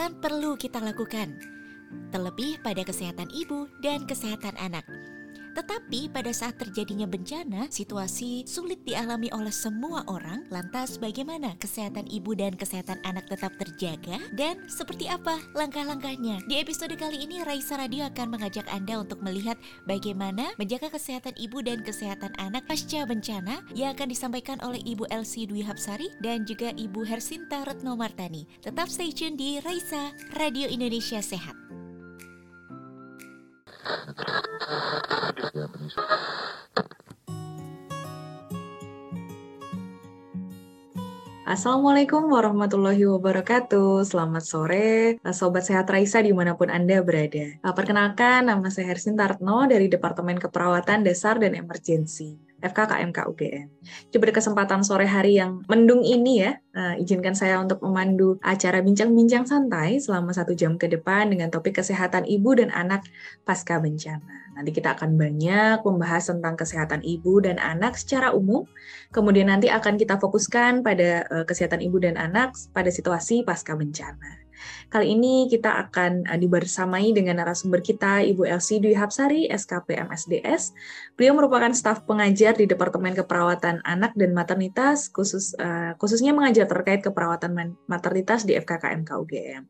kesehatan perlu kita lakukan, terlebih pada kesehatan ibu dan kesehatan anak. Tetapi pada saat terjadinya bencana, situasi sulit dialami oleh semua orang. Lantas bagaimana kesehatan ibu dan kesehatan anak tetap terjaga? Dan seperti apa langkah-langkahnya? Di episode kali ini Raisa Radio akan mengajak Anda untuk melihat bagaimana menjaga kesehatan ibu dan kesehatan anak pasca bencana yang akan disampaikan oleh Ibu Elsie Dwi Hapsari dan juga Ibu Hersinta Retno Martani. Tetap stay tune di Raisa Radio Indonesia Sehat. Assalamualaikum warahmatullahi wabarakatuh. Selamat sore, eh, Sobat Sehat Raisa di mana pun Anda berada. Eh, perkenalkan, nama saya Hersin Tartno dari Departemen Keperawatan Dasar dan Emergensi. FKKMK UGM. Coba kesempatan sore hari yang mendung ini ya, uh, izinkan saya untuk memandu acara bincang-bincang santai selama satu jam ke depan dengan topik kesehatan ibu dan anak pasca bencana. Nanti kita akan banyak membahas tentang kesehatan ibu dan anak secara umum, kemudian nanti akan kita fokuskan pada uh, kesehatan ibu dan anak pada situasi pasca bencana. Kali ini kita akan uh, dibersamai dengan narasumber kita, Ibu Elsie Dwi Hapsari, SKP MSDS. Beliau merupakan staf pengajar di Departemen Keperawatan Anak dan Maternitas, khusus uh, khususnya mengajar terkait keperawatan maternitas di FKKMK UGM.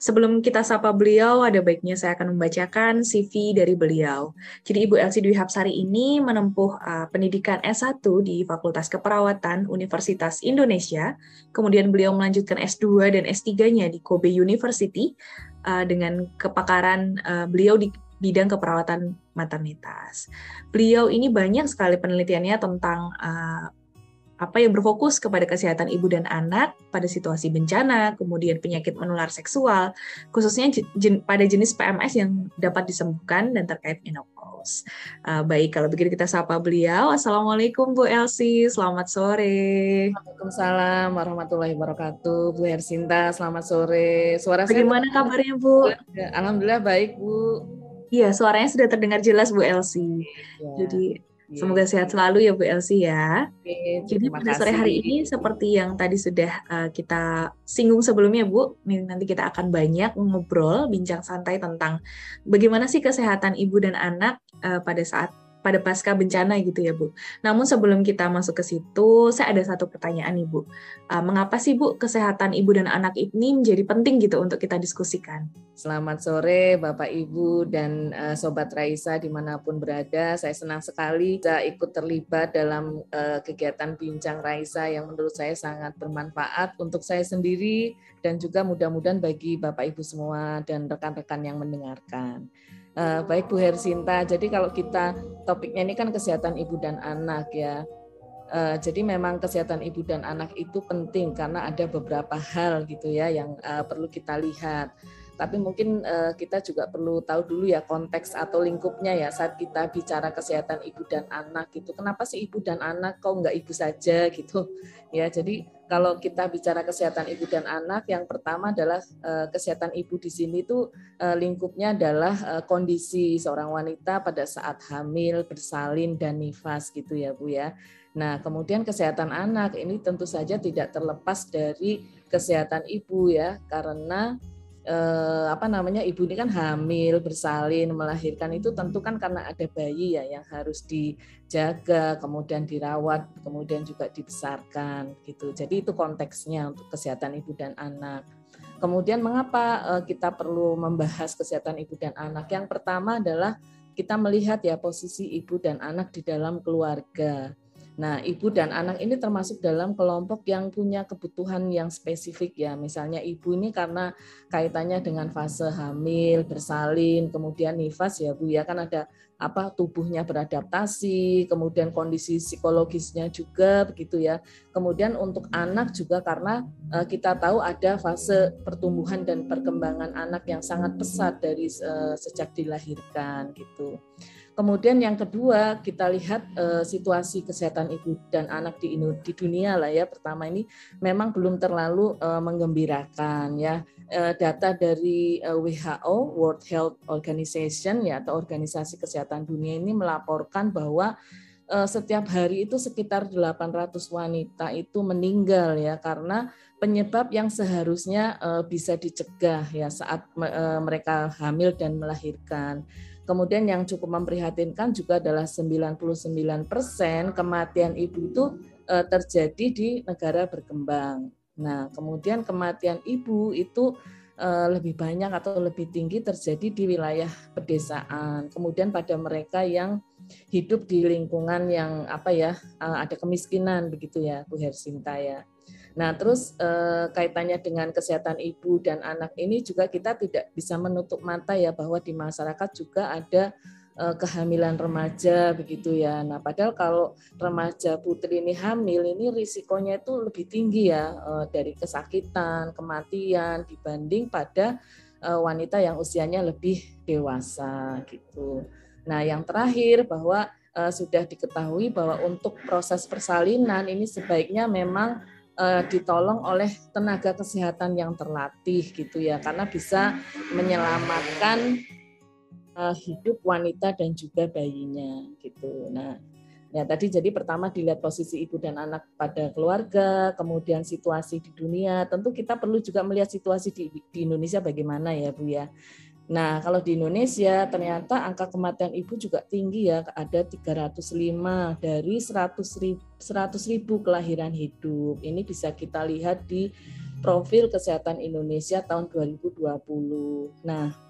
Sebelum kita sapa beliau, ada baiknya saya akan membacakan CV dari beliau. Jadi Ibu Elsie Dwi Hapsari ini menempuh uh, pendidikan S1 di Fakultas Keperawatan Universitas Indonesia, kemudian beliau melanjutkan S2 dan S3-nya di Kobe University uh, dengan kepakaran uh, beliau di bidang keperawatan maternitas. Beliau ini banyak sekali penelitiannya tentang uh, apa yang berfokus kepada kesehatan ibu dan anak pada situasi bencana, kemudian penyakit menular seksual, khususnya jen, pada jenis PMS yang dapat disembuhkan dan terkait menopause. Uh, baik, kalau begitu kita sapa beliau. Assalamualaikum Bu Elsie, selamat sore. Waalaikumsalam warahmatullahi wabarakatuh. Bu Hersinta, selamat sore. Suara Bagaimana saya kabarnya Bu? Alhamdulillah baik Bu. Iya, suaranya sudah terdengar jelas Bu Elsie. Ya. Jadi. Semoga sehat selalu ya Bu Elsie ya. Oke, Jadi pada sore hari ini seperti yang tadi sudah uh, kita singgung sebelumnya Bu, nanti kita akan banyak ngobrol, bincang santai tentang bagaimana sih kesehatan ibu dan anak uh, pada saat pada pasca bencana gitu ya Bu. Namun sebelum kita masuk ke situ, saya ada satu pertanyaan nih Bu. Uh, mengapa sih Bu kesehatan ibu dan anak ini menjadi penting gitu untuk kita diskusikan? Selamat sore Bapak Ibu dan uh, Sobat Raisa di mana pun berada. Saya senang sekali bisa ikut terlibat dalam uh, kegiatan Bincang Raisa yang menurut saya sangat bermanfaat untuk saya sendiri dan juga mudah-mudahan bagi Bapak Ibu semua dan rekan-rekan yang mendengarkan. Uh, baik Bu Hersinta, jadi kalau kita topiknya ini kan kesehatan ibu dan anak ya. Uh, jadi memang kesehatan ibu dan anak itu penting karena ada beberapa hal gitu ya yang uh, perlu kita lihat. Tapi mungkin uh, kita juga perlu tahu dulu ya konteks atau lingkupnya ya saat kita bicara kesehatan ibu dan anak gitu. Kenapa sih ibu dan anak kok nggak ibu saja gitu ya? Jadi kalau kita bicara kesehatan ibu dan anak, yang pertama adalah uh, kesehatan ibu di sini itu uh, lingkupnya adalah uh, kondisi seorang wanita pada saat hamil, bersalin dan nifas gitu ya Bu ya. Nah, kemudian kesehatan anak ini tentu saja tidak terlepas dari kesehatan ibu ya, karena eh, apa namanya ibu ini kan hamil, bersalin, melahirkan itu tentu kan karena ada bayi ya yang harus dijaga, kemudian dirawat, kemudian juga dibesarkan gitu. Jadi itu konteksnya untuk kesehatan ibu dan anak. Kemudian mengapa eh, kita perlu membahas kesehatan ibu dan anak? Yang pertama adalah kita melihat ya posisi ibu dan anak di dalam keluarga. Nah, ibu dan anak ini termasuk dalam kelompok yang punya kebutuhan yang spesifik ya. Misalnya ibu ini karena kaitannya dengan fase hamil, bersalin, kemudian nifas ya Bu ya kan ada apa tubuhnya beradaptasi, kemudian kondisi psikologisnya juga begitu ya. Kemudian untuk anak juga karena uh, kita tahu ada fase pertumbuhan dan perkembangan anak yang sangat pesat dari uh, sejak dilahirkan gitu. Kemudian yang kedua kita lihat uh, situasi kesehatan ibu dan anak di, di dunia lah ya. Pertama ini memang belum terlalu uh, menggembirakan ya. Uh, data dari uh, WHO World Health Organization ya atau Organisasi Kesehatan Dunia ini melaporkan bahwa setiap hari itu sekitar 800 wanita itu meninggal ya karena penyebab yang seharusnya bisa dicegah ya saat mereka hamil dan melahirkan. Kemudian yang cukup memprihatinkan juga adalah 99% kematian ibu itu uh, terjadi di negara berkembang. Nah, kemudian kematian ibu itu lebih banyak atau lebih tinggi terjadi di wilayah pedesaan. Kemudian pada mereka yang hidup di lingkungan yang apa ya eh, ada kemiskinan begitu ya Bu Hersinta ya. Nah terus eh, kaitannya dengan kesehatan ibu dan anak ini juga kita tidak bisa menutup mata ya bahwa di masyarakat juga ada eh, kehamilan remaja begitu ya. Nah padahal kalau remaja putri ini hamil ini risikonya itu lebih tinggi ya eh, dari kesakitan, kematian dibanding pada eh, wanita yang usianya lebih dewasa gitu. Nah, yang terakhir bahwa uh, sudah diketahui bahwa untuk proses persalinan ini sebaiknya memang uh, ditolong oleh tenaga kesehatan yang terlatih gitu ya, karena bisa menyelamatkan uh, hidup wanita dan juga bayinya gitu. Nah, Ya, tadi jadi pertama dilihat posisi ibu dan anak pada keluarga, kemudian situasi di dunia. Tentu kita perlu juga melihat situasi di, di Indonesia bagaimana ya, Bu ya. Nah, kalau di Indonesia ternyata angka kematian ibu juga tinggi ya, ada 305 dari 100 ribu, 100 ribu kelahiran hidup. Ini bisa kita lihat di profil kesehatan Indonesia tahun 2020. Nah,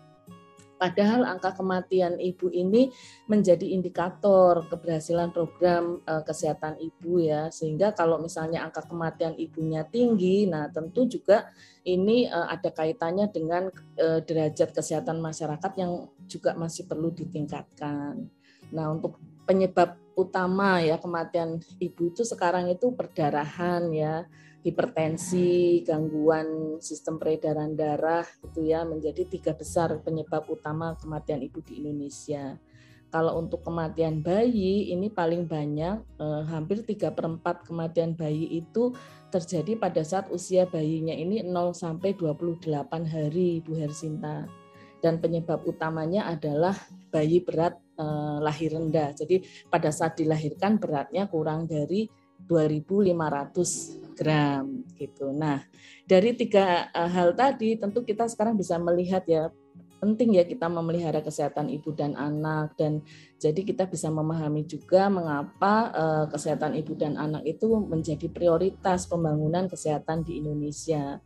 Padahal angka kematian ibu ini menjadi indikator keberhasilan program uh, kesehatan ibu ya. Sehingga kalau misalnya angka kematian ibunya tinggi, nah tentu juga ini uh, ada kaitannya dengan uh, derajat kesehatan masyarakat yang juga masih perlu ditingkatkan. Nah, untuk penyebab utama ya kematian ibu itu sekarang itu perdarahan ya hipertensi, gangguan sistem peredaran darah gitu ya menjadi tiga besar penyebab utama kematian ibu di Indonesia. Kalau untuk kematian bayi ini paling banyak eh, hampir 3 per 4 kematian bayi itu terjadi pada saat usia bayinya ini 0 sampai 28 hari Bu Hersinta. Dan penyebab utamanya adalah bayi berat eh, lahir rendah. Jadi pada saat dilahirkan beratnya kurang dari 2.500 gram gitu. Nah, dari tiga uh, hal tadi tentu kita sekarang bisa melihat ya penting ya kita memelihara kesehatan ibu dan anak dan jadi kita bisa memahami juga mengapa uh, kesehatan ibu dan anak itu menjadi prioritas pembangunan kesehatan di Indonesia.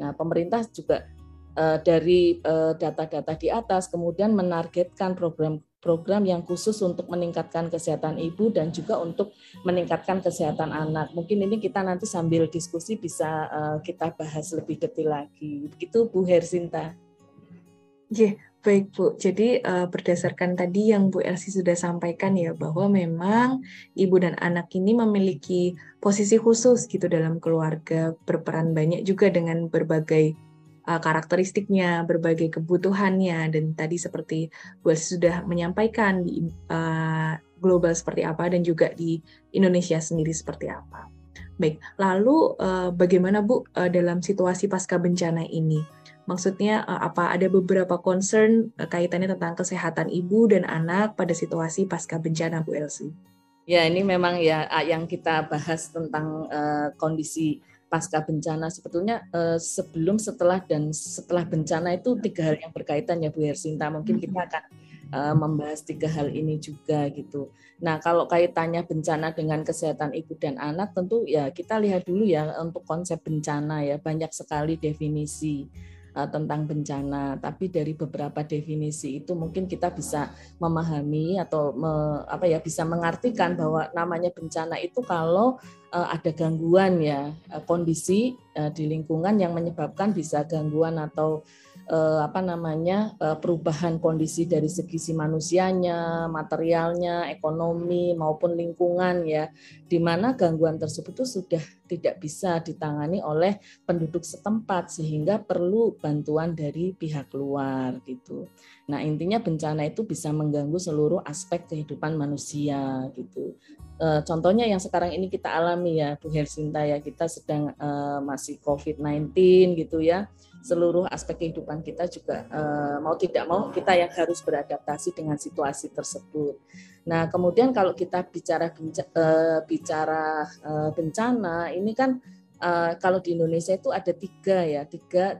Nah, pemerintah juga uh, dari data-data di atas kemudian menargetkan program program yang khusus untuk meningkatkan kesehatan ibu dan juga untuk meningkatkan kesehatan anak. Mungkin ini kita nanti sambil diskusi bisa uh, kita bahas lebih detail lagi. Begitu Bu Hersinta. Yeah, baik Bu. Jadi uh, berdasarkan tadi yang Bu Elsi sudah sampaikan ya bahwa memang ibu dan anak ini memiliki posisi khusus gitu dalam keluarga, berperan banyak juga dengan berbagai uh, karakteristiknya, berbagai kebutuhannya, dan tadi seperti Bu sudah menyampaikan di uh, global seperti apa dan juga di Indonesia sendiri seperti apa. Baik, lalu uh, bagaimana Bu uh, dalam situasi pasca bencana ini? Maksudnya uh, apa ada beberapa concern uh, kaitannya tentang kesehatan ibu dan anak pada situasi pasca bencana Bu Elsie? Ya, ini memang ya yang kita bahas tentang uh, kondisi pasca bencana. Sebetulnya eh, sebelum setelah dan setelah bencana itu tiga hal yang berkaitan ya Bu Hersinta. Mungkin kita akan eh, membahas tiga hal ini juga gitu. Nah kalau kaitannya bencana dengan kesehatan ibu dan anak tentu ya kita lihat dulu ya untuk konsep bencana ya banyak sekali definisi tentang bencana, tapi dari beberapa definisi itu mungkin kita bisa memahami atau me, apa ya bisa mengartikan bahwa namanya bencana itu kalau uh, ada gangguan ya uh, kondisi di lingkungan yang menyebabkan bisa gangguan atau uh, apa namanya uh, perubahan kondisi dari segi si manusianya, materialnya, ekonomi maupun lingkungan ya, di mana gangguan tersebut itu sudah tidak bisa ditangani oleh penduduk setempat sehingga perlu bantuan dari pihak luar gitu. Nah intinya bencana itu bisa mengganggu seluruh aspek kehidupan manusia gitu. E, contohnya yang sekarang ini kita alami ya Bu Hersinta ya kita sedang e, masih COVID-19 gitu ya seluruh aspek kehidupan kita juga uh, mau tidak mau kita yang harus beradaptasi dengan situasi tersebut. Nah, kemudian kalau kita bicara uh, bicara uh, bencana, ini kan kalau di Indonesia itu ada tiga ya, tiga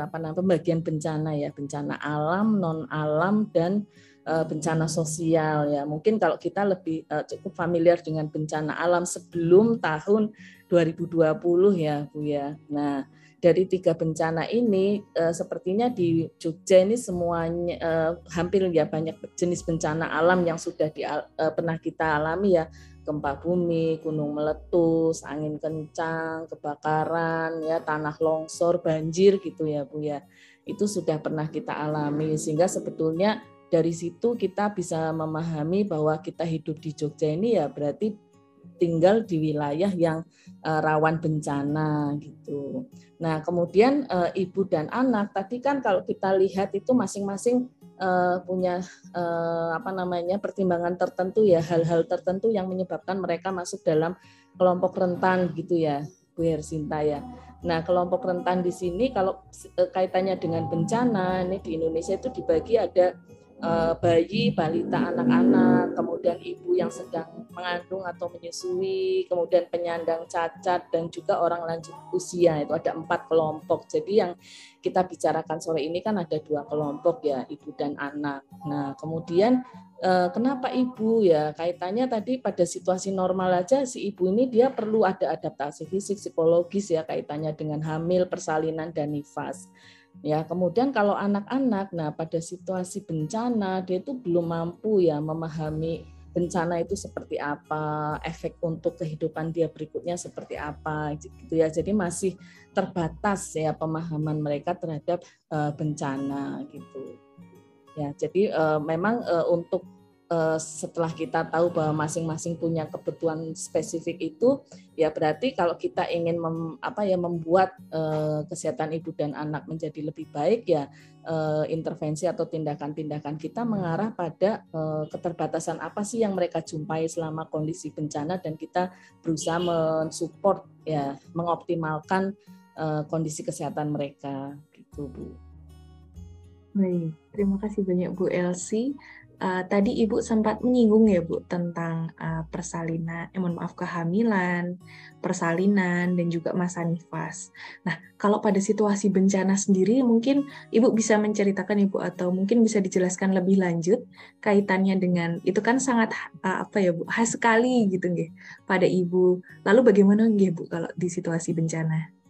apa namanya pembagian bencana ya, bencana alam, non alam dan bencana sosial ya. Mungkin kalau kita lebih cukup familiar dengan bencana alam sebelum tahun 2020 ya Bu ya. Nah, dari tiga bencana ini uh, sepertinya di Jogja ini semuanya uh, hampir ya banyak jenis bencana alam yang sudah di, uh, pernah kita alami ya gempa bumi, gunung meletus, angin kencang, kebakaran, ya tanah longsor, banjir gitu ya Bu ya. Itu sudah pernah kita alami sehingga sebetulnya dari situ kita bisa memahami bahwa kita hidup di Jogja ini ya berarti tinggal di wilayah yang uh, rawan bencana gitu. Nah, kemudian uh, ibu dan anak tadi kan kalau kita lihat itu masing-masing uh, punya apa namanya pertimbangan tertentu ya, hal-hal tertentu yang menyebabkan mereka masuk dalam kelompok rentan gitu ya, Bu Hersinta ya. Nah, kelompok rentan di sini kalau kaitannya dengan bencana ini di Indonesia itu dibagi ada Eh, bayi, balita, anak-anak, kemudian ibu yang sedang mengandung atau menyusui, kemudian penyandang cacat dan juga orang lanjut usia itu ada empat kelompok. Jadi yang kita bicarakan sore ini kan ada dua kelompok ya, ibu dan anak. Nah kemudian eh, kenapa ibu ya kaitannya tadi pada situasi normal aja si ibu ini dia perlu ada adaptasi fisik, psikologis ya kaitannya dengan hamil, persalinan dan nifas. Ya, kemudian kalau anak-anak, nah pada situasi bencana dia itu belum mampu ya memahami bencana itu seperti apa, efek untuk kehidupan dia berikutnya seperti apa, gitu ya. Jadi masih terbatas ya pemahaman mereka terhadap uh, bencana gitu. Ya, jadi uh, memang uh, untuk Eh, setelah kita tahu bahwa masing-masing punya kebutuhan spesifik itu ya berarti kalau kita ingin mem, apa ya membuat uh, kesehatan ibu dan anak menjadi lebih baik ya uh, intervensi atau tindakan-tindakan kita mengarah pada uh, keterbatasan apa sih yang mereka jumpai selama kondisi bencana dan kita berusaha mensupport ya mengoptimalkan uh, kondisi kesehatan mereka gitu Bu. Baik, terima kasih banyak Bu Elsie. Uh, tadi Ibu sempat menyinggung ya Bu tentang uh, persalinan, eh, mohon maaf kehamilan, persalinan dan juga masa nifas. Nah, kalau pada situasi bencana sendiri mungkin Ibu bisa menceritakan Ibu atau mungkin bisa dijelaskan lebih lanjut kaitannya dengan itu kan sangat uh, apa ya Bu, khas sekali gitu nggih pada Ibu. Lalu bagaimana nggih Bu kalau di situasi bencana?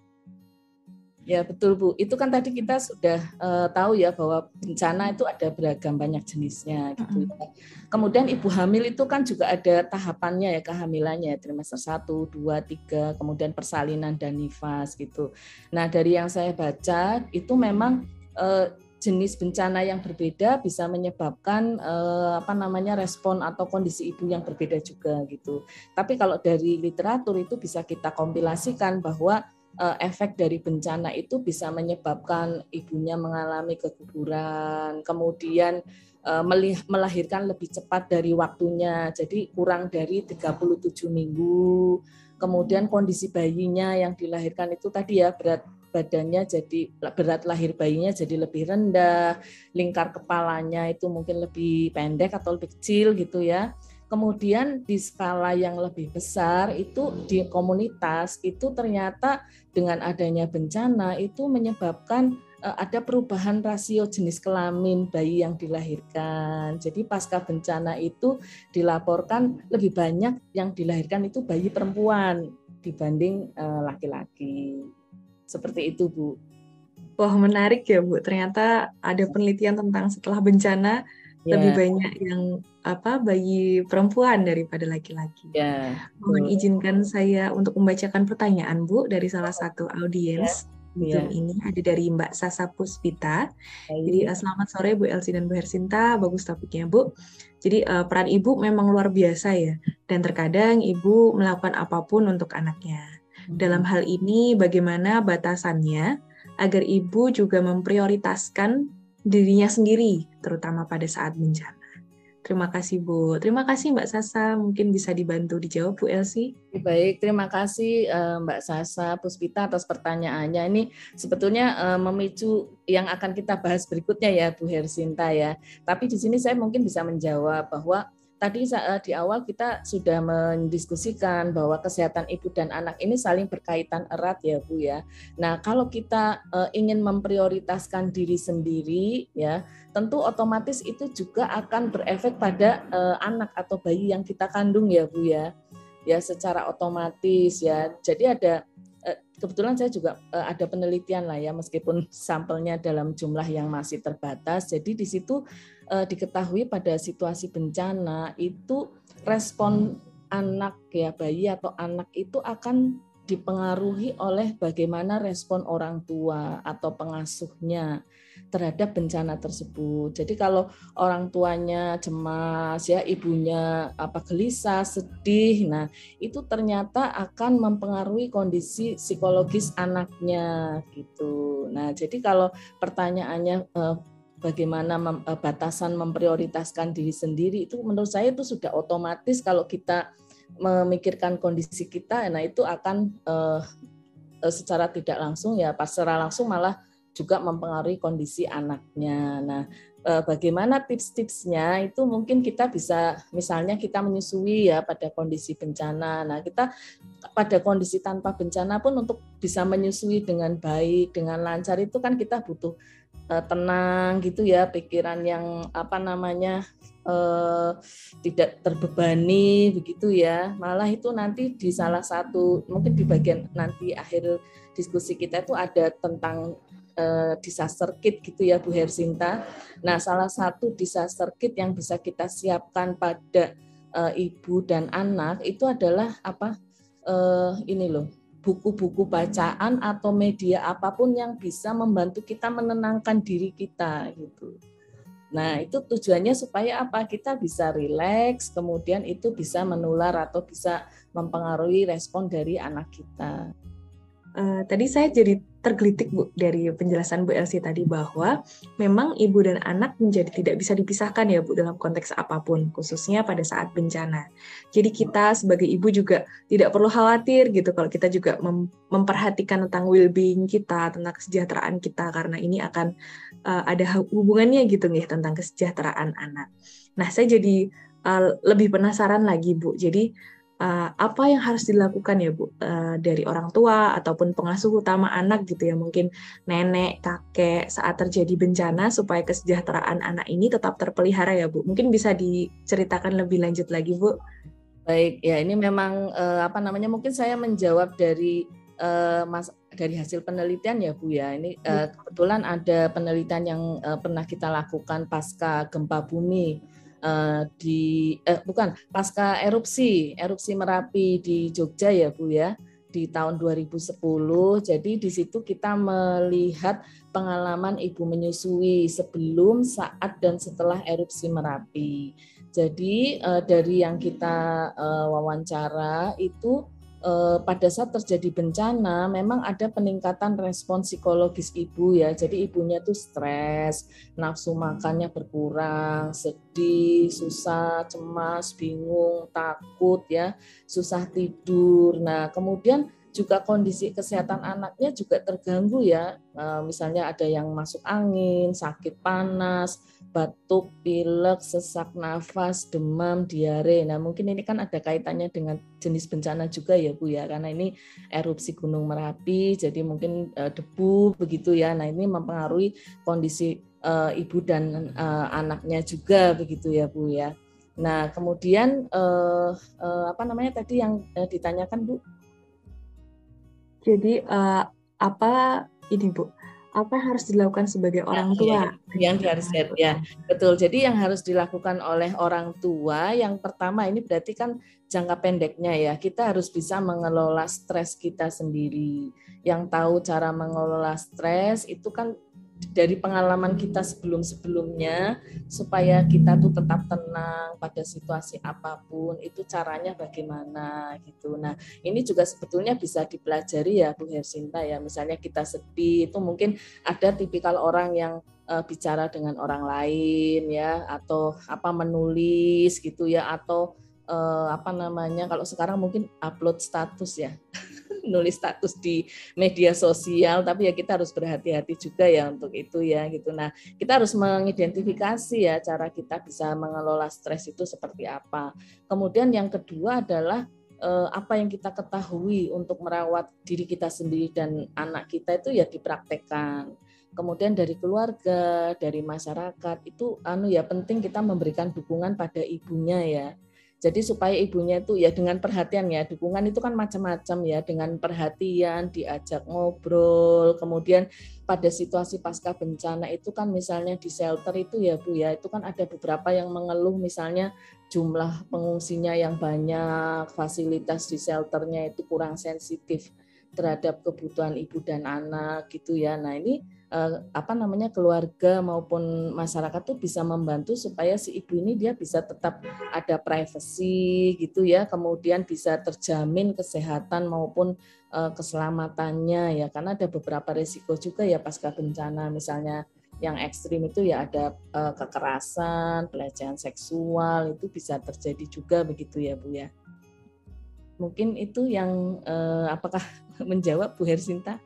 Ya betul Bu. Itu kan tadi kita sudah uh, tahu ya bahwa bencana itu ada beragam banyak jenisnya gitu. Ya. Kemudian ibu hamil itu kan juga ada tahapannya ya kehamilannya ya, trimester 1, 2, 3, kemudian persalinan dan nifas gitu. Nah, dari yang saya baca itu memang uh, jenis bencana yang berbeda bisa menyebabkan uh, apa namanya respon atau kondisi ibu yang berbeda juga gitu. Tapi kalau dari literatur itu bisa kita kompilasikan bahwa Eh, efek dari bencana itu bisa menyebabkan ibunya mengalami keguguran, kemudian eh, melahirkan lebih cepat dari waktunya, jadi kurang dari 37 minggu. Kemudian kondisi bayinya yang dilahirkan itu tadi ya berat badannya jadi berat lahir bayinya jadi lebih rendah, lingkar kepalanya itu mungkin lebih pendek atau lebih kecil gitu ya. Kemudian di skala yang lebih besar itu di komunitas itu ternyata dengan adanya bencana itu menyebabkan eh, ada perubahan rasio jenis kelamin bayi yang dilahirkan. Jadi pasca bencana itu dilaporkan lebih banyak yang dilahirkan itu bayi perempuan dibanding eh, laki-laki. Seperti itu, Bu. Wah, menarik ya, Bu. Ternyata ada penelitian tentang setelah bencana yeah. lebih banyak yang apa bayi perempuan daripada laki-laki. Yeah. Mohon izinkan saya untuk membacakan pertanyaan Bu dari salah satu audiens. Yeah. Zoom yeah. ini ada dari Mbak Sasa Puspita. Yeah. Jadi uh, selamat sore Bu Elsi dan Bu Hersinta, bagus topiknya Bu. Jadi uh, peran ibu memang luar biasa ya, dan terkadang ibu melakukan apa pun untuk anaknya. Hmm. Dalam hal ini bagaimana batasannya agar ibu juga memprioritaskan dirinya sendiri, terutama pada saat bencana. Terima kasih Bu. Terima kasih Mbak Sasa. Mungkin bisa dibantu dijawab Bu Elsie. Baik, terima kasih eh, Mbak Sasa Puspita atas pertanyaannya. Ini sebetulnya eh, memicu yang akan kita bahas berikutnya ya Bu Hersinta ya. Tapi di sini saya mungkin bisa menjawab bahwa tadi eh, di awal kita sudah mendiskusikan bahwa kesehatan ibu dan anak ini saling berkaitan erat ya Bu ya. Nah, kalau kita ingin memprioritaskan diri sendiri ya, tentu otomatis itu juga akan berefek pada uh, anak atau bayi yang kita kandung ya Bu ya. Ya secara otomatis ya. Jadi ada kebetulan saya juga uh, ada penelitian lah ya meskipun sampelnya dalam jumlah yang masih terbatas. Jadi di situ uh, diketahui pada situasi bencana itu respon anak ya bayi atau anak itu akan dipengaruhi oleh bagaimana respon orang tua atau pengasuhnya terhadap bencana tersebut. Jadi kalau orang tuanya cemas ya, ibunya apa gelisah, sedih, nah itu ternyata akan mempengaruhi kondisi psikologis anaknya gitu. Nah, jadi kalau pertanyaannya eh, bagaimana mem, eh, batasan memprioritaskan diri sendiri itu menurut saya itu sudah otomatis kalau kita memikirkan kondisi kita, nah itu akan uh, secara tidak langsung ya, pas secara langsung malah juga mempengaruhi kondisi anaknya. Nah, uh, bagaimana tips-tipsnya itu mungkin kita bisa, misalnya kita menyusui ya pada kondisi bencana. Nah, kita pada kondisi tanpa bencana pun untuk bisa menyusui dengan baik, dengan lancar itu kan kita butuh uh, tenang gitu ya, pikiran yang apa namanya eh, tidak terbebani begitu ya. Malah itu nanti di salah satu mungkin di bagian nanti akhir diskusi kita itu ada tentang eh, disaster kit gitu ya Bu Hersinta. Nah, salah satu disaster kit yang bisa kita siapkan pada eh, ibu dan anak itu adalah apa? Eh, ini loh buku-buku bacaan atau media apa pun yang bisa membantu kita menenangkan diri kita gitu. Nah, itu tujuannya supaya apa? Kita bisa rileks, kemudian itu bisa menular atau bisa mempengaruhi respon dari anak kita. Uh, tadi saya jadi tergelitik Bu dari penjelasan Bu Elsie tadi bahwa memang ibu dan anak menjadi tidak bisa dipisahkan ya Bu dalam konteks apa pun khususnya pada saat bencana. Jadi kita sebagai ibu juga tidak perlu khawatir gitu kalau kita juga mem memperhatikan tentang well-being kita, tentang kesejahteraan kita karena ini akan uh, ada hubungannya gitu nih tentang kesejahteraan anak. Nah, saya jadi uh, lebih penasaran lagi Bu. Jadi uh, apa yang harus dilakukan ya Bu? Uh, dari orang tua ataupun pengasuh utama anak gitu ya. Mungkin nenek kakek saat terjadi bencana supaya kesejahteraan anak ini tetap terpelihara ya Bu. Mungkin bisa diceritakan lebih lanjut lagi Bu. Baik ya ini memang uh, apa namanya mungkin saya menjawab dari uh, mas dari hasil penelitian ya Bu ya. Ini uh, kebetulan ada penelitian yang uh, pernah kita lakukan pasca gempa bumi uh, di eh, bukan pasca erupsi erupsi Merapi di Jogja ya Bu ya di tahun 2010. Jadi di situ kita melihat pengalaman ibu menyusui sebelum, saat dan setelah erupsi Merapi. Jadi uh, dari yang kita uh, wawancara itu Eh, pada saat terjadi bencana memang ada peningkatan respon psikologis ibu ya. Jadi ibunya tuh stres, nafsu makannya berkurang, sedih, susah, cemas, bingung, takut ya, susah tidur. Nah, kemudian juga kondisi kesehatan anaknya juga terganggu ya. Eh, misalnya ada yang masuk angin, sakit panas, batuk, pilek, sesak nafas, demam, diare. Nah, mungkin ini kan ada kaitannya dengan jenis bencana juga ya, Bu ya. Karena ini erupsi Gunung Merapi, jadi mungkin eh, debu begitu ya. Nah, ini mempengaruhi kondisi uh, ibu dan anaknya juga begitu ya, Bu ya. Nah, kemudian apa namanya tadi yang ditanyakan, Bu? Jadi uh, apa ini Bu? Apa yang harus dilakukan sebagai ya, orang tua? Ya, yang harus ya betul. Jadi yang harus dilakukan oleh orang tua yang pertama ini berarti kan jangka pendeknya ya kita harus bisa mengelola stres kita sendiri. Yang tahu cara mengelola stres itu kan dari pengalaman kita sebelum-sebelumnya supaya kita tuh tetap tenang pada situasi apa pun itu caranya bagaimana gitu. Nah, ini juga sebetulnya bisa dipelajari ya Bu Hersinta ya. Misalnya kita sedih itu mungkin ada tipikal orang yang uh, bicara dengan orang lain ya atau apa menulis gitu ya atau uh, apa namanya kalau sekarang mungkin upload status ya nulis status di media sosial tapi ya kita harus berhati-hati juga ya untuk itu ya gitu. Nah kita harus mengidentifikasi ya cara kita bisa mengelola stres itu seperti apa. Kemudian yang kedua adalah eh, apa yang kita ketahui untuk merawat diri kita sendiri dan anak kita itu ya dipraktekkan. Kemudian dari keluarga, dari masyarakat itu anu ya penting kita memberikan dukungan pada ibunya ya. Jadi supaya ibunya itu ya dengan perhatian ya, dukungan itu kan macam-macam ya, dengan perhatian, diajak ngobrol, kemudian pada situasi pasca bencana itu kan misalnya di shelter itu ya Bu ya, itu kan ada beberapa yang mengeluh misalnya jumlah pengungsinya yang banyak, fasilitas di shelternya itu kurang sensitif terhadap kebutuhan ibu dan anak gitu ya. Nah, ini Eh, apa namanya keluarga maupun masyarakat tuh bisa membantu supaya si ibu ini dia bisa tetap ada privasi gitu ya. Kemudian bisa terjamin kesehatan maupun uh, keselamatannya ya. Karena ada beberapa risiko juga ya pasca bencana. Misalnya yang ekstrim itu ya ada uh, kekerasan pelecehan seksual itu bisa terjadi juga begitu ya Bu ya. Mungkin itu yang uh, apakah menjawab Bu Hersinta?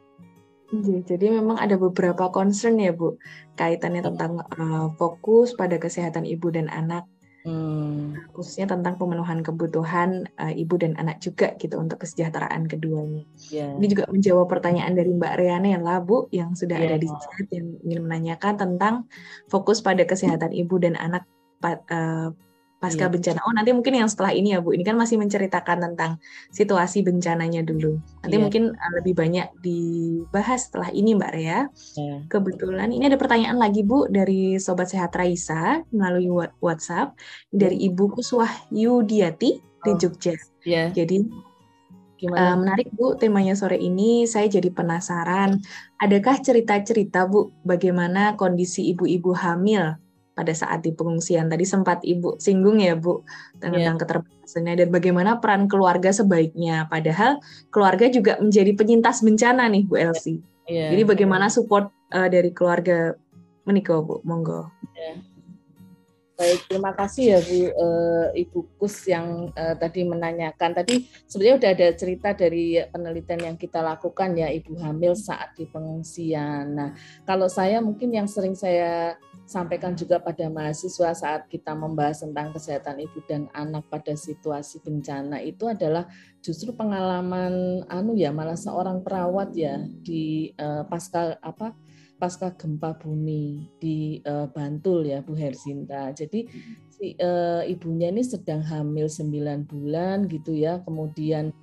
Iya, jadi memang ada beberapa concern ya Bu, kaitannya tentang uh, fokus pada kesehatan ibu dan anak, hmm. khususnya tentang pemenuhan kebutuhan uh, ibu dan anak juga gitu untuk kesejahteraan keduanya. Yeah. Ini juga menjawab pertanyaan dari Mbak Riana yang lah Bu, yang sudah yeah. ada di chat yang ingin menanyakan tentang fokus pada kesehatan ibu dan anak uh, pasca iya. bencana. Oh, nanti mungkin yang setelah ini ya, Bu. Ini kan masih menceritakan tentang situasi bencananya dulu. Nanti iya. mungkin uh, lebih banyak dibahas setelah ini, Mbak Rea. Iya. Kebetulan ini ada pertanyaan lagi, Bu, dari Sobat Sehat Raisa melalui WhatsApp dari Ibu Kuswah Yudiati di oh. Jogja. Iya. Jadi Gimana? Uh, menarik Bu temanya sore ini. Saya jadi penasaran, adakah cerita-cerita Bu bagaimana kondisi ibu-ibu hamil pada saat di pengungsian. Tadi sempat Ibu singgung ya Bu tentang yeah. keterbatasannya dan bagaimana peran keluarga sebaiknya. Padahal keluarga juga menjadi penyintas bencana nih Bu Elsie. Yeah. Jadi bagaimana support uh, dari keluarga menikah Bu? Monggo. Yeah. Baik, terima kasih ya Bu uh, Ibu Kus yang uh, tadi menanyakan. Tadi sebenarnya sudah ada cerita dari penelitian yang kita lakukan ya Ibu hamil saat di pengungsian. Nah, kalau saya mungkin yang sering saya sampaikan juga pada mahasiswa saat kita membahas tentang kesehatan ibu dan anak pada situasi bencana itu adalah justru pengalaman anu ya malah seorang perawat ya di uh, pasca apa pasca gempa bumi di uh, Bantul ya Bu Hersinta. Jadi si uh, ibunya ini sedang hamil 9 bulan gitu ya. Kemudian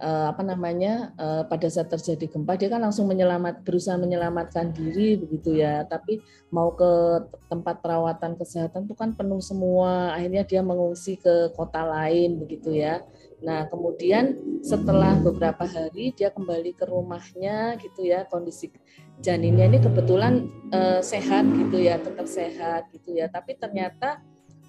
uh, apa namanya uh, pada saat terjadi gempa dia kan langsung menyelamat berusaha menyelamatkan diri begitu ya. Tapi mau ke tempat perawatan kesehatan itu kan penuh semua. Akhirnya dia mengungsi ke kota lain begitu ya. Nah, kemudian setelah beberapa hari dia kembali ke rumahnya gitu ya, kondisi janinnya ini kebetulan uh, sehat gitu ya, tetap sehat gitu ya. Tapi ternyata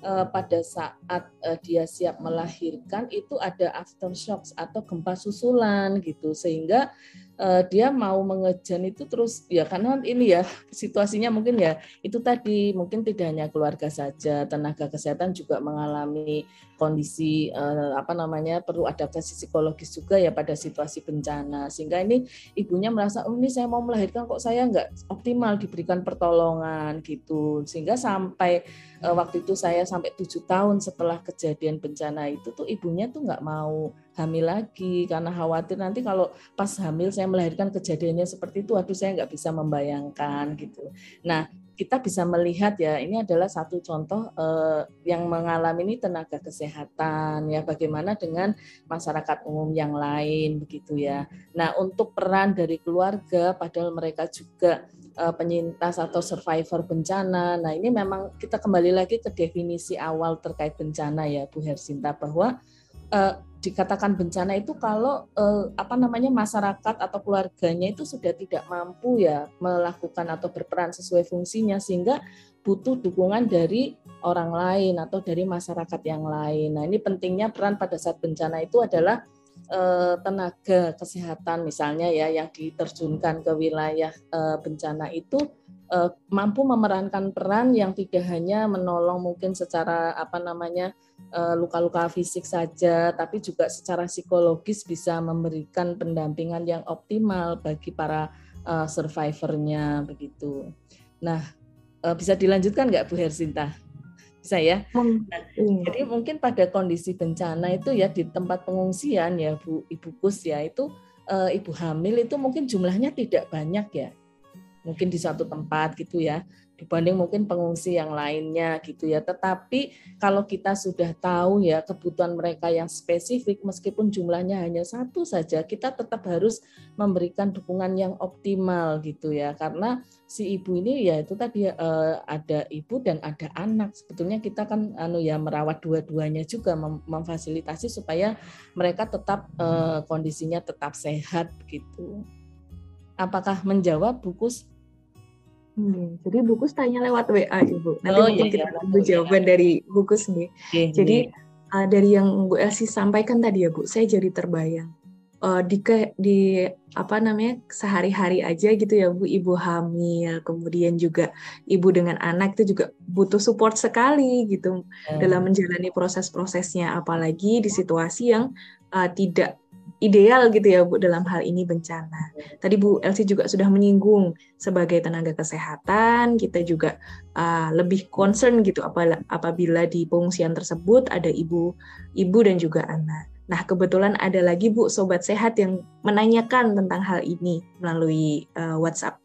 uh, pada saat uh, dia siap melahirkan itu ada aftershocks atau gempa susulan gitu. Sehingga uh, dia mau mengejan itu terus ya karena ini ya situasinya mungkin ya itu tadi mungkin tidak hanya keluarga saja tenaga kesehatan juga mengalami kondisi uh, apa namanya perlu adaptasi psikologis juga ya pada situasi bencana. Sehingga ini ibunya merasa oh ini saya mau melahirkan kok saya nggak optimal diberikan pertolongan gitu. Sehingga sampai uh, waktu itu saya sampai tujuh tahun setelah kejadian bencana itu tuh ibunya tuh nggak mau hamil lagi karena khawatir nanti kalau pas hamil saya melahirkan kejadiannya seperti itu, aduh saya nggak bisa membayangkan gitu. Nah kita bisa melihat ya ini adalah satu contoh eh, yang mengalami ini tenaga kesehatan ya bagaimana dengan masyarakat umum yang lain begitu ya. Nah untuk peran dari keluarga padahal mereka juga eh, penyintas atau survivor bencana. Nah ini memang kita kembali lagi ke definisi awal terkait bencana ya Bu Hersinta bahwa eh, dikatakan bencana itu kalau eh, apa namanya masyarakat atau keluarganya itu sudah tidak mampu ya melakukan atau berperan sesuai fungsinya sehingga butuh dukungan dari orang lain atau dari masyarakat yang lain. Nah, ini pentingnya peran pada saat bencana itu adalah eh, tenaga kesehatan misalnya ya yang diterjunkan ke wilayah bencana itu uh, mampu memerankan peran yang tidak hanya menolong mungkin secara apa namanya luka-luka fisik saja, tapi juga secara psikologis bisa memberikan pendampingan yang optimal bagi para uh, survivornya begitu. Nah, uh, bisa dilanjutkan nggak Bu Hersinta? Bisa ya. Nah, jadi mungkin pada kondisi bencana itu ya di tempat pengungsian ya Bu Ibu Kus ya itu ibu hamil itu mungkin jumlahnya tidak banyak ya. Mungkin di satu tempat gitu ya dibanding mungkin pengungsi yang lainnya gitu ya. Tetapi kalau kita sudah tahu ya kebutuhan mereka yang spesifik meskipun jumlahnya hanya satu saja, kita tetap harus memberikan dukungan yang optimal gitu ya. Karena si ibu ini ya itu tadi eh, ada ibu dan ada anak. Sebetulnya kita kan anu ya merawat dua-duanya juga mem memfasilitasi supaya mereka tetap eh, kondisinya tetap sehat gitu. Apakah menjawab buku Hmm, jadi Bukus tanya lewat WA Ibu. Nanti oh, mungkin iya, kita iya, tunggu jawaban dari Bukus nih. Iya, jadi Uh, dari yang Bu Elsie sampaikan tadi ya Bu, saya jadi terbayang. Uh, di ke, di apa namanya sehari-hari aja gitu ya Bu, ibu hamil, kemudian juga ibu dengan anak itu juga butuh support sekali gitu hmm. dalam menjalani proses-prosesnya, apalagi di situasi yang uh, tidak ideal gitu ya Bu dalam hal ini bencana. Tadi Bu Elsie juga sudah menyinggung sebagai tenaga kesehatan kita juga uh, lebih concern gitu apabila di pengungsian tersebut ada ibu ibu dan juga anak. Nah, kebetulan ada lagi Bu sobat sehat yang menanyakan tentang hal ini melalui uh, WhatsApp.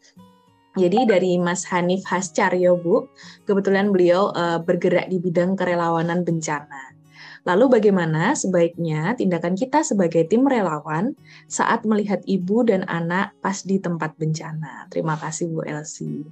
Jadi dari Mas Hanif Hascaryo Bu, kebetulan beliau uh, bergerak di bidang kerelawanan bencana. Lalu bagaimana sebaiknya tindakan kita sebagai tim relawan saat melihat ibu dan anak pas di tempat bencana? Terima kasih Bu Elsie.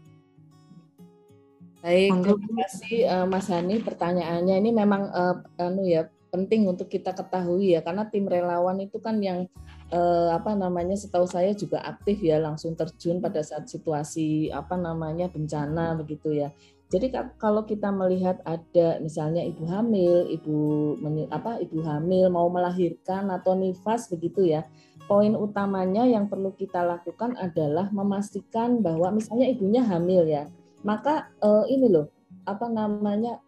Baik, terima kasih uh, Mas Hani pertanyaannya ini memang uh, anu ya penting untuk kita ketahui ya karena tim relawan itu kan yang uh, apa namanya setahu saya juga aktif ya langsung terjun pada saat situasi apa namanya bencana begitu ya. Jadi kalau kita melihat ada misalnya ibu hamil, ibu apa ibu hamil mau melahirkan atau nifas begitu ya. Poin utamanya yang perlu kita lakukan adalah memastikan bahwa misalnya ibunya hamil ya. Maka eh, ini loh, apa namanya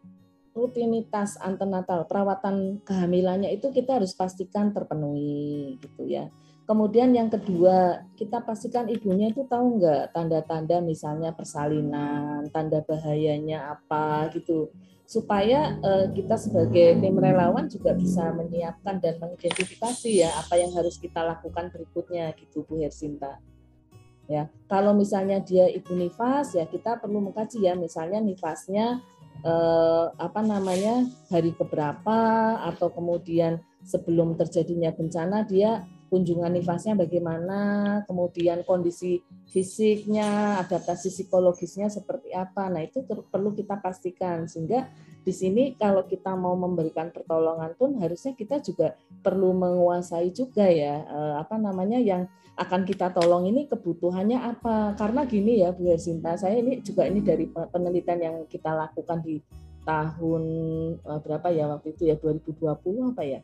rutinitas antenatal perawatan kehamilannya itu kita harus pastikan terpenuhi gitu ya. Kemudian yang kedua, kita pastikan ibunya itu tahu nggak tanda-tanda misalnya persalinan, tanda bahayanya apa gitu. Supaya uh, kita sebagai tim relawan juga bisa menyiapkan dan mengidentifikasi ya apa yang harus kita lakukan berikutnya gitu Bu Hersinta. Ya, kalau misalnya dia ibu nifas ya kita perlu mengkaji ya misalnya nifasnya eh, apa namanya hari keberapa atau kemudian sebelum terjadinya bencana dia kunjungan nifasnya bagaimana, kemudian kondisi fisiknya, adaptasi psikologisnya seperti apa. Nah, itu perlu kita pastikan sehingga di sini kalau kita mau memberikan pertolongan pun harusnya kita juga perlu menguasai juga ya eh, apa namanya yang akan kita tolong ini kebutuhannya apa. Karena gini ya Bu Sinta, saya ini juga ini dari penelitian yang kita lakukan di tahun eh, berapa ya waktu itu ya 2020 apa ya?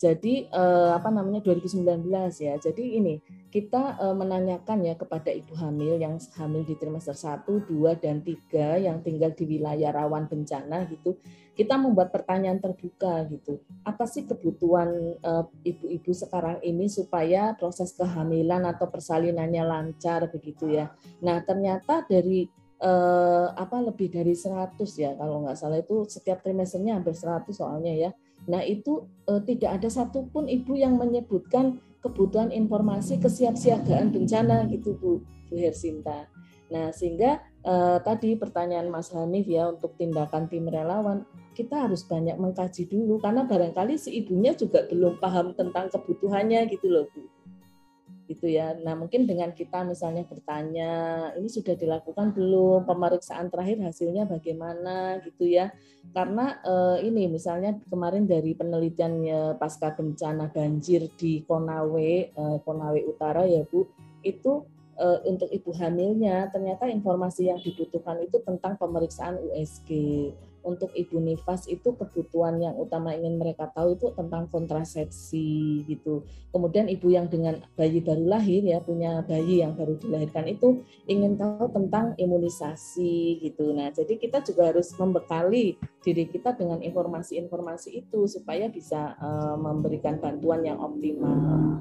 Jadi eh, apa namanya 2019 ya. Jadi ini kita eh, menanyakan ya kepada ibu hamil yang hamil di trimester 1, 2 dan 3 yang tinggal di wilayah rawan bencana gitu. Kita membuat pertanyaan terbuka gitu. Apa sih kebutuhan eh, ibu-ibu sekarang ini supaya proses kehamilan atau persalinannya lancar begitu ya. Nah, ternyata dari eh, apa lebih dari 100 ya kalau nggak salah itu setiap trimesternya hampir 100 soalnya ya Nah itu eh, tidak ada satupun ibu yang menyebutkan kebutuhan informasi kesiapsiagaan bencana gitu Bu, Bu Hersinta. Nah sehingga eh, tadi pertanyaan Mas Hanif ya untuk tindakan tim relawan kita harus banyak mengkaji dulu karena barangkali si ibunya juga belum paham tentang kebutuhannya gitu loh Bu gitu ya. Nah mungkin dengan kita misalnya bertanya ini sudah dilakukan belum pemeriksaan terakhir hasilnya bagaimana gitu ya. Karena eh, ini misalnya kemarin dari penelitiannya pasca bencana banjir di Konawe eh, Konawe Utara ya Bu itu eh, untuk ibu hamilnya ternyata informasi yang dibutuhkan itu tentang pemeriksaan USG untuk ibu nifas itu kebutuhan yang utama ingin mereka tahu itu tentang kontrasepsi gitu. Kemudian ibu yang dengan bayi baru lahir ya punya bayi yang baru dilahirkan itu ingin tahu tentang imunisasi gitu. Nah, jadi kita juga harus membekali diri kita dengan informasi-informasi itu supaya bisa uh, memberikan bantuan yang optimal.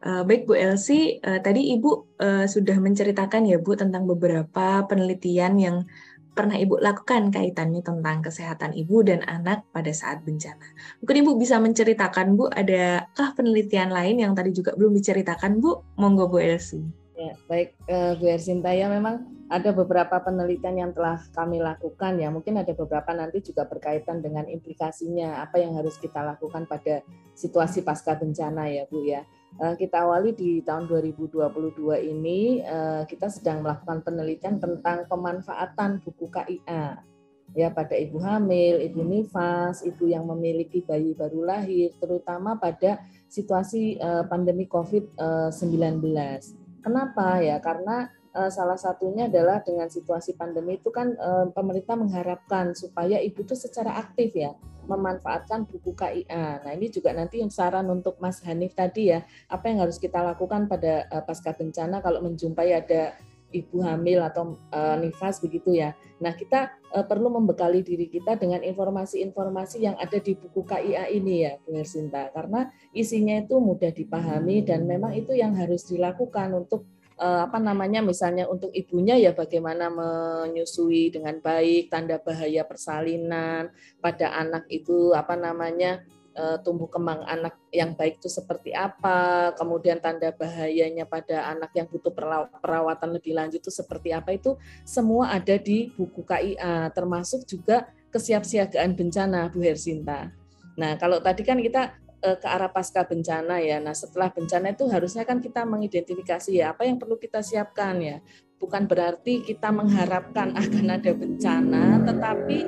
Uh, baik Bu Elsie, uh, tadi Ibu uh, sudah menceritakan ya Bu tentang beberapa penelitian yang pernah Ibu lakukan kaitannya tentang kesehatan ibu dan anak pada saat bencana. Mungkin Ibu bisa menceritakan, Bu, adakah penelitian lain yang tadi juga belum diceritakan, Bu? Monggo, Bu Elsie. Ya, baik, uh, Bu Ersinta, ya memang ada beberapa penelitian yang telah kami lakukan ya. Mungkin ada beberapa nanti juga berkaitan dengan implikasinya, apa yang harus kita lakukan pada situasi pasca bencana ya, Bu ya. Eh, kita awali di tahun 2022 ini eh, kita sedang melakukan penelitian tentang pemanfaatan buku KIA ya pada ibu hamil, ibu nifas, ibu yang memiliki bayi baru lahir, terutama pada situasi eh, pandemi COVID-19. Kenapa ya? Karena salah satunya adalah dengan situasi pandemi itu kan pemerintah mengharapkan supaya ibu itu secara aktif ya memanfaatkan buku KIA. Nah, ini juga nanti yang saran untuk Mas Hanif tadi ya, apa yang harus kita lakukan pada uh, pasca bencana kalau menjumpai ada ibu hamil atau uh, nifas begitu ya. Nah, kita uh, perlu membekali diri kita dengan informasi-informasi yang ada di buku KIA ini ya, Bu Hersinta. Karena isinya itu mudah dipahami dan memang itu yang harus dilakukan untuk Eh, apa namanya misalnya untuk ibunya ya bagaimana menyusui dengan baik tanda bahaya persalinan pada anak itu apa namanya eh, tumbuh kembang anak yang baik itu seperti apa kemudian tanda bahayanya pada anak yang butuh perawatan lebih lanjut itu seperti apa itu semua ada di buku KIA termasuk juga kesiapsiagaan bencana Bu Hersinta. Nah, kalau tadi kan kita ke arah pasca bencana ya. Nah, setelah bencana itu harusnya kan kita mengidentifikasi ya apa yang perlu kita siapkan ya. Bukan berarti kita mengharapkan akan ada bencana, tetapi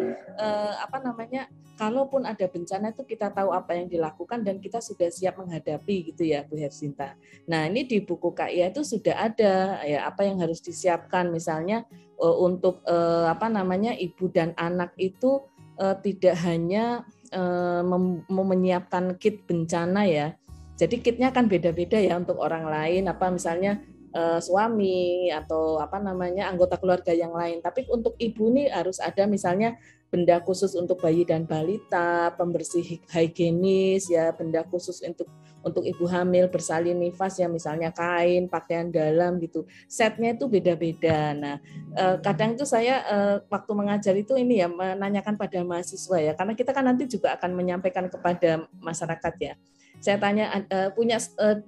eh, apa namanya? Kalaupun ada bencana itu kita tahu apa yang dilakukan dan kita sudah siap menghadapi gitu ya Bu Hersinta. Nah, ini di buku KIA itu sudah ada ya apa yang harus disiapkan misalnya eh, untuk eh, apa namanya ibu dan anak itu eh, tidak hanya eh, mau menyiapkan kit bencana ya. Jadi kitnya kan beda-beda ya untuk orang lain. Apa misalnya eh, suami atau apa namanya anggota keluarga yang lain. Tapi untuk ibu nih harus ada misalnya benda khusus untuk bayi dan balita, pembersih higienis ya, benda khusus untuk untuk ibu hamil bersalin nifas ya misalnya kain, pakaian dalam gitu. Setnya itu beda-beda. Nah, eh, kadang itu saya eh, waktu mengajar itu ini ya menanyakan pada mahasiswa ya, karena kita kan nanti juga akan menyampaikan kepada masyarakat ya. Saya tanya eh, punya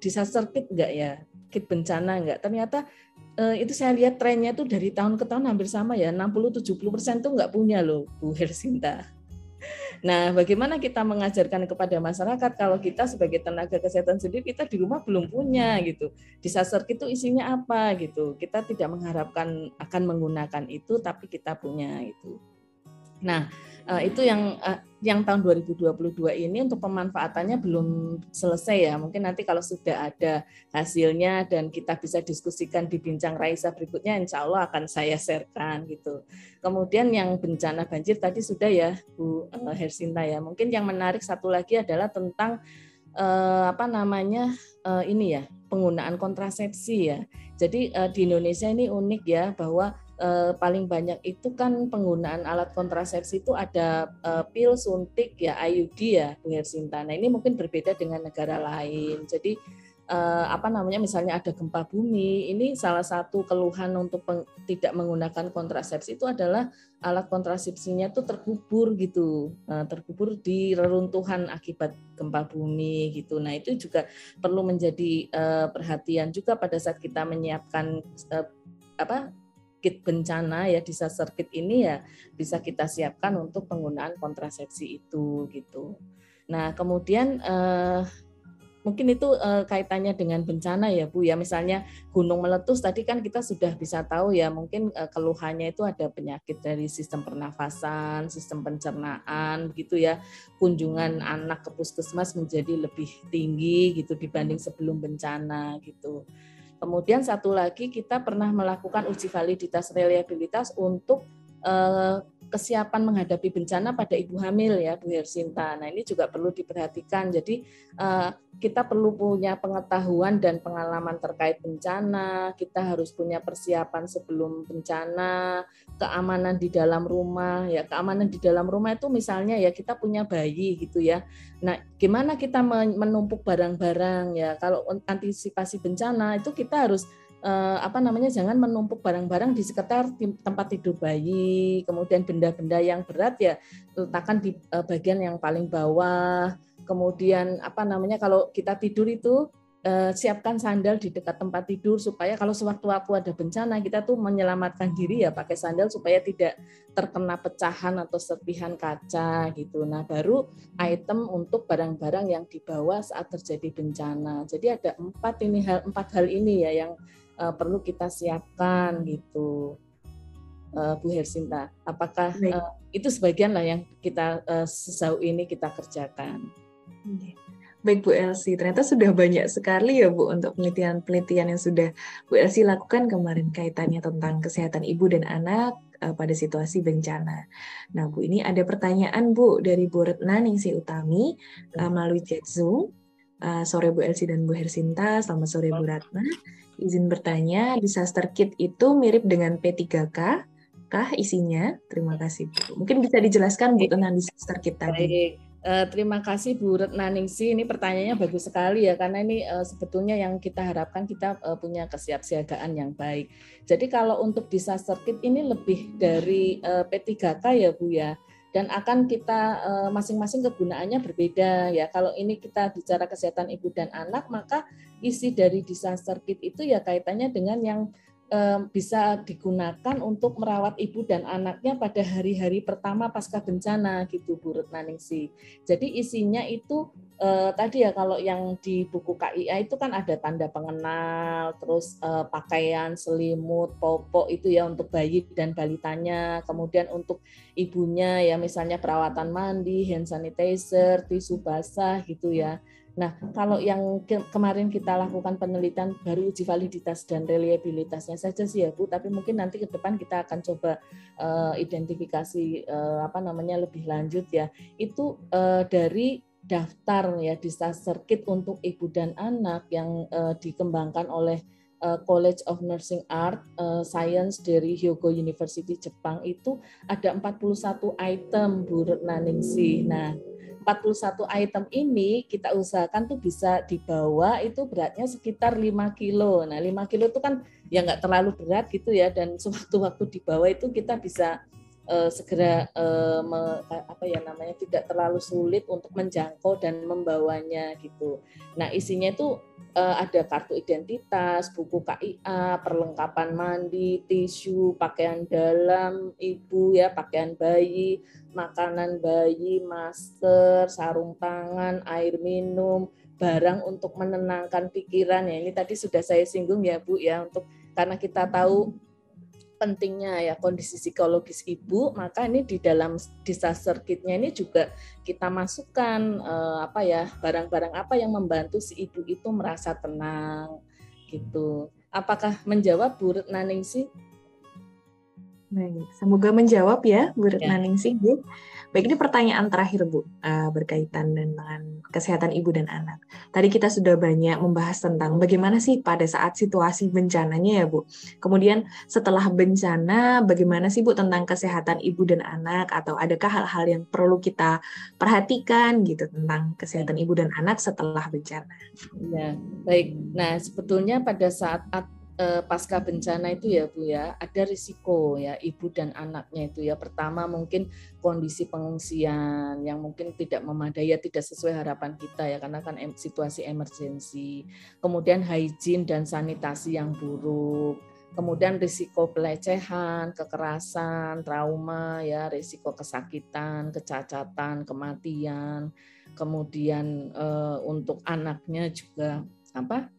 disaster kit enggak ya? Kit bencana enggak? Ternyata itu saya lihat trennya itu dari tahun ke tahun hampir sama ya 60-70 persen tuh nggak punya loh Bu Hersinta. Nah, bagaimana kita mengajarkan kepada masyarakat kalau kita sebagai tenaga kesehatan sendiri kita di rumah belum punya gitu. Disaster itu isinya apa gitu. Kita tidak mengharapkan akan menggunakan itu tapi kita punya itu. Nah, eh, itu yang eh, yang tahun 2022 ini untuk pemanfaatannya belum selesai ya. Mungkin nanti kalau sudah ada hasilnya dan kita bisa diskusikan di bincang Raisa berikutnya, insya Allah akan saya sharekan gitu. Kemudian yang bencana banjir tadi sudah ya Bu eh, Hersinta ya. Mungkin yang menarik satu lagi adalah tentang apa namanya ini ya penggunaan kontrasepsi ya. Jadi di Indonesia ini unik ya bahwa eh, paling banyak itu kan penggunaan alat kontrasepsi itu ada eh, pil suntik ya IUD ya Bu Hersinta. Nah ini mungkin berbeda dengan negara lain. Jadi eh, apa namanya misalnya ada gempa bumi ini salah satu keluhan untuk peng, tidak menggunakan kontrasepsi itu adalah alat kontrasepsinya itu terkubur gitu eh, terkubur di reruntuhan akibat gempa bumi gitu nah itu juga perlu menjadi eh, perhatian juga pada saat kita menyiapkan eh, apa kit bencana ya disaster kit ini ya bisa kita siapkan untuk penggunaan kontrasepsi itu gitu. Nah kemudian eh, mungkin itu eh, kaitannya dengan bencana ya Bu ya misalnya gunung meletus tadi kan kita sudah bisa tahu ya mungkin eh, keluhannya itu ada penyakit dari sistem pernafasan, sistem pencernaan begitu ya kunjungan anak ke puskesmas menjadi lebih tinggi gitu dibanding sebelum bencana gitu. Kemudian satu lagi kita pernah melakukan uji validitas reliabilitas untuk kesiapan menghadapi bencana pada ibu hamil ya Bu Hersinta. Nah ini juga perlu diperhatikan. Jadi uh, kita perlu punya pengetahuan dan pengalaman terkait bencana. Kita harus punya persiapan sebelum bencana, keamanan di dalam rumah. Ya keamanan di dalam rumah itu misalnya ya kita punya bayi gitu ya. Nah gimana kita menumpuk barang-barang ya? Kalau antisipasi bencana itu kita harus eh, apa namanya jangan menumpuk barang-barang di sekitar tempat tidur bayi, kemudian benda-benda yang berat ya letakkan di eh, bagian yang paling bawah. Kemudian apa namanya kalau kita tidur itu eh, siapkan sandal di dekat tempat tidur supaya kalau sewaktu-waktu ada bencana kita tuh menyelamatkan diri ya pakai sandal supaya tidak terkena pecahan atau serpihan kaca gitu. Nah baru item untuk barang-barang yang dibawa saat terjadi bencana. Jadi ada empat ini hal empat hal ini ya yang uh, perlu kita siapkan gitu. Uh, Bu Hersinta, apakah uh, itu sebagian lah yang kita uh, sejauh ini kita kerjakan? Baik Bu Elsi, ternyata sudah banyak sekali ya Bu untuk penelitian-penelitian yang sudah Bu Elsi lakukan kemarin kaitannya tentang kesehatan ibu dan anak pada situasi bencana. Nah Bu, ini ada pertanyaan Bu dari Bu Retna Ningsi Utami uh, melalui chat Zoom. Uh, sore Bu Elsi dan Bu Hersinta, selamat sore Bu Ratna. Izin bertanya, disaster kit itu mirip dengan P3K? Kah isinya? Terima kasih Bu. Mungkin bisa dijelaskan Bu tentang disaster kit tadi. Baik. Uh, terima kasih Bu Retnaningsi. Ini pertanyaannya bagus sekali ya karena ini uh, sebetulnya yang kita harapkan kita uh, punya kesiapsiagaan yang baik. Jadi kalau untuk disaster kit ini lebih dari uh, P3K ya Bu ya dan akan kita eh, masing-masing kegunaannya berbeda ya. Kalau ini kita bicara kesehatan ibu dan anak, maka isi dari disaster kit itu ya kaitannya dengan yang bisa digunakan untuk merawat ibu dan anaknya pada hari-hari pertama pasca bencana gitu Bu Retnaningsi. Jadi isinya itu eh, tadi ya kalau yang di buku KIA itu kan ada tanda pengenal, terus eh, pakaian, selimut, popok itu ya untuk bayi dan balitanya, kemudian untuk ibunya ya misalnya perawatan mandi, hand sanitizer, tisu basah gitu ya. Nah, kalau yang ke kemarin kita lakukan penelitian baru uji validitas dan reliabilitasnya saja sih ya Bu, tapi mungkin nanti ke depan kita akan coba uh, identifikasi uh, apa namanya lebih lanjut ya. Itu uh, dari daftar ya disaster kit untuk ibu dan anak yang uh, dikembangkan oleh College of Nursing Art uh, Science dari Hyogo University Jepang itu ada 41 item Bu Retnaningsi. Nah, 41 item ini kita usahakan tuh bisa dibawa itu beratnya sekitar 5 kilo. Nah 5 kilo itu kan ya nggak terlalu berat gitu ya dan sewaktu-waktu dibawa itu kita bisa uh, segera uh, me, apa ya namanya tidak terlalu sulit untuk menjangkau dan membawanya gitu. Nah isinya itu uh, ada kartu identitas, buku KIA, perlengkapan mandi, tisu, pakaian dalam ibu ya, pakaian bayi, makanan bayi, masker, sarung tangan, air minum, barang untuk menenangkan pikiran ya. Ini tadi sudah saya singgung ya Bu ya untuk karena kita tahu pentingnya ya kondisi psikologis ibu, maka ini di dalam disaster kitnya ini juga kita masukkan eh, apa ya barang-barang apa yang membantu si ibu itu merasa tenang gitu. Apakah menjawab Bu Retnaningsi? Baik, semoga menjawab ya Bu Retnaningsi. Ya. Baik, ini pertanyaan terakhir Bu, uh, berkaitan dengan kesehatan ibu dan anak. Tadi kita sudah banyak membahas tentang bagaimana sih pada saat situasi bencananya ya Bu. Kemudian setelah bencana, bagaimana sih Bu tentang kesehatan ibu dan anak atau adakah hal-hal yang perlu kita perhatikan gitu tentang kesehatan ibu dan anak setelah bencana? Ya, baik. Nah, sebetulnya pada saat eh, pasca bencana itu ya Bu ya. Ada risiko ya ibu dan anaknya itu ya. Pertama mungkin kondisi pengungsian yang mungkin tidak memadai ya tidak sesuai harapan kita ya karena kan situasi emergensi. Kemudian hygiene dan sanitasi yang buruk. Kemudian risiko pelecehan, kekerasan, trauma ya, risiko kesakitan, kecacatan, kematian, kemudian eh, untuk anaknya juga apa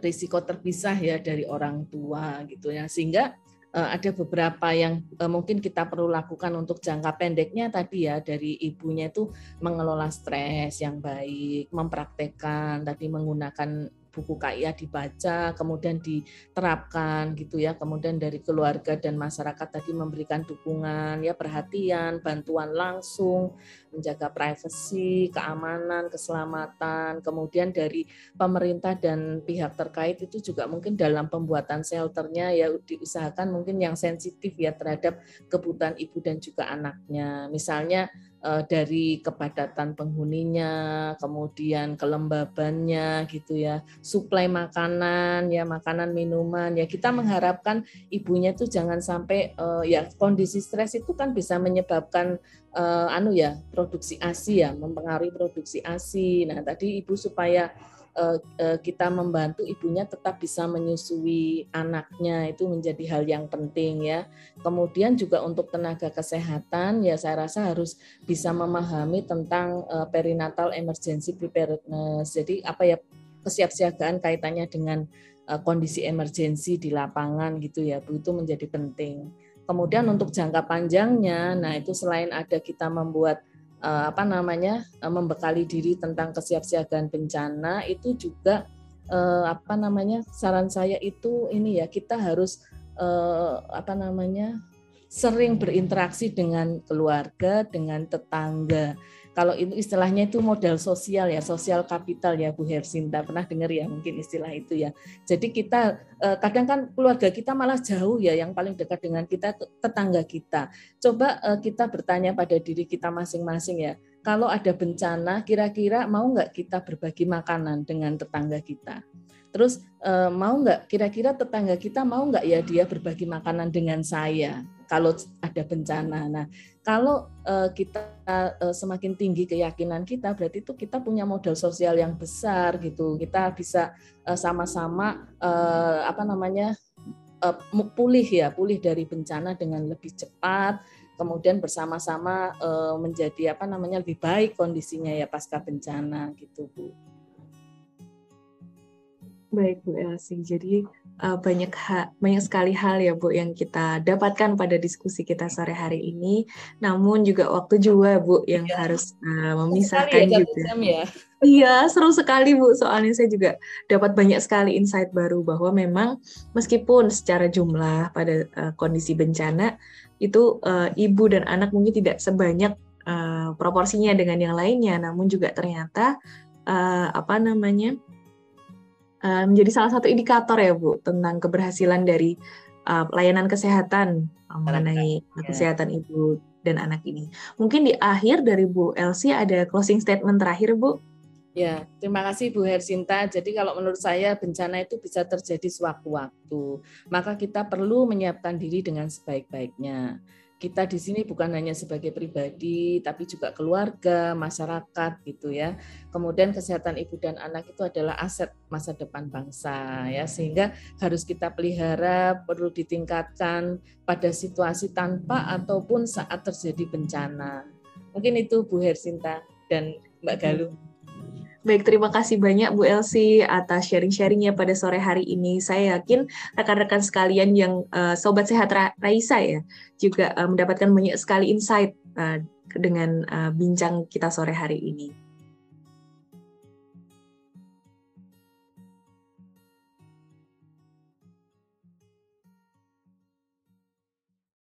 risiko terpisah ya dari orang tua gitu ya. Sehingga uh, ada beberapa yang uh, mungkin kita perlu lakukan untuk jangka pendeknya tadi ya dari ibunya itu mengelola stres yang baik, mempraktekkan tadi menggunakan buku KIA dibaca, kemudian diterapkan gitu ya. Kemudian dari keluarga dan masyarakat tadi memberikan dukungan, ya perhatian, bantuan langsung, menjaga privasi, keamanan, keselamatan. Kemudian dari pemerintah dan pihak terkait itu juga mungkin dalam pembuatan shelternya ya diusahakan mungkin yang sensitif ya terhadap kebutuhan ibu dan juga anaknya. Misalnya dari kepadatan penghuninya, kemudian kelembabannya gitu ya, suplai makanan ya, makanan minuman ya. Kita mengharapkan ibunya itu jangan sampai uh, ya kondisi stres itu kan bisa menyebabkan uh, anu ya, produksi ASI ya, mempengaruhi produksi ASI. Nah, tadi ibu supaya Eh, eh, kita membantu ibunya tetap bisa menyusui anaknya itu menjadi hal yang penting ya. Kemudian juga untuk tenaga kesehatan ya saya rasa harus bisa memahami tentang eh, perinatal emergency preparedness. Jadi apa ya kesiapsiagaan kaitannya dengan kondisi emergensi di lapangan gitu ya Bu itu menjadi penting. Kemudian untuk jangka panjangnya, nah itu selain ada kita membuat Eh, apa namanya eh, membekali diri tentang kesiapsiagaan bencana itu juga eh, apa namanya saran saya itu ini ya kita harus apa namanya sering berinteraksi dengan keluarga dengan tetangga kalau itu istilahnya itu modal sosial ya, sosial kapital ya Bu Hersinta. Pernah dengar ya mungkin istilah itu ya. Jadi kita eh, kadang kan keluarga kita malah jauh ya, yang paling dekat dengan kita tetangga kita. Coba eh, kita bertanya pada diri kita masing-masing ya. Kalau ada bencana, kira-kira mau nggak kita berbagi makanan dengan tetangga kita? Terus eh, mau nggak kira-kira tetangga kita mau nggak ya dia berbagi makanan dengan saya kalau ada bencana. Nah, kalau uh, kita uh, semakin tinggi keyakinan kita, berarti itu kita punya modal sosial yang besar gitu. Kita bisa uh, sama-sama uh, apa namanya uh, pulih ya, pulih dari bencana dengan lebih cepat. Kemudian bersama-sama uh, menjadi apa namanya lebih baik kondisinya ya pasca bencana gitu bu. Baik Bu Elsie, jadi uh, banyak ha banyak sekali hal ya Bu yang kita dapatkan pada diskusi kita sore hari ini. Namun juga waktu juga Bu yang ya. harus uh, memisahkan ya, juga. Ya. Iya, seru sekali Bu. Soalnya saya juga dapat banyak sekali insight baru bahwa memang meskipun secara jumlah pada uh, kondisi bencana itu uh, ibu dan anak mungkin tidak sebanyak uh, proporsinya dengan yang lainnya, namun juga ternyata uh, apa namanya? Uh, menjadi salah satu indikator ya Bu tentang keberhasilan dari uh, layanan kesehatan uh, mengenai ya. kesehatan ibu dan anak ini. Mungkin di akhir dari Bu Elsie ada closing statement terakhir Bu. Ya, terima kasih Bu Hersinta. Jadi kalau menurut saya bencana itu bisa terjadi sewaktu-waktu. Maka kita perlu menyiapkan diri dengan sebaik-baiknya kita di sini bukan hanya sebagai pribadi, tapi juga keluarga, masyarakat gitu ya. Kemudian kesehatan ibu dan anak itu adalah aset masa depan bangsa ya, sehingga harus kita pelihara, perlu ditingkatkan pada situasi tanpa ataupun saat terjadi bencana. Mungkin itu Bu Hersinta dan Mbak Galuh. Baik, terima kasih banyak Bu Elsie atas sharing-sharingnya pada sore hari ini. Saya yakin rekan-rekan sekalian yang uh, Sobat Sehat Ra Raisa ya, juga uh, mendapatkan banyak sekali insight uh, dengan uh, bincang kita sore hari ini.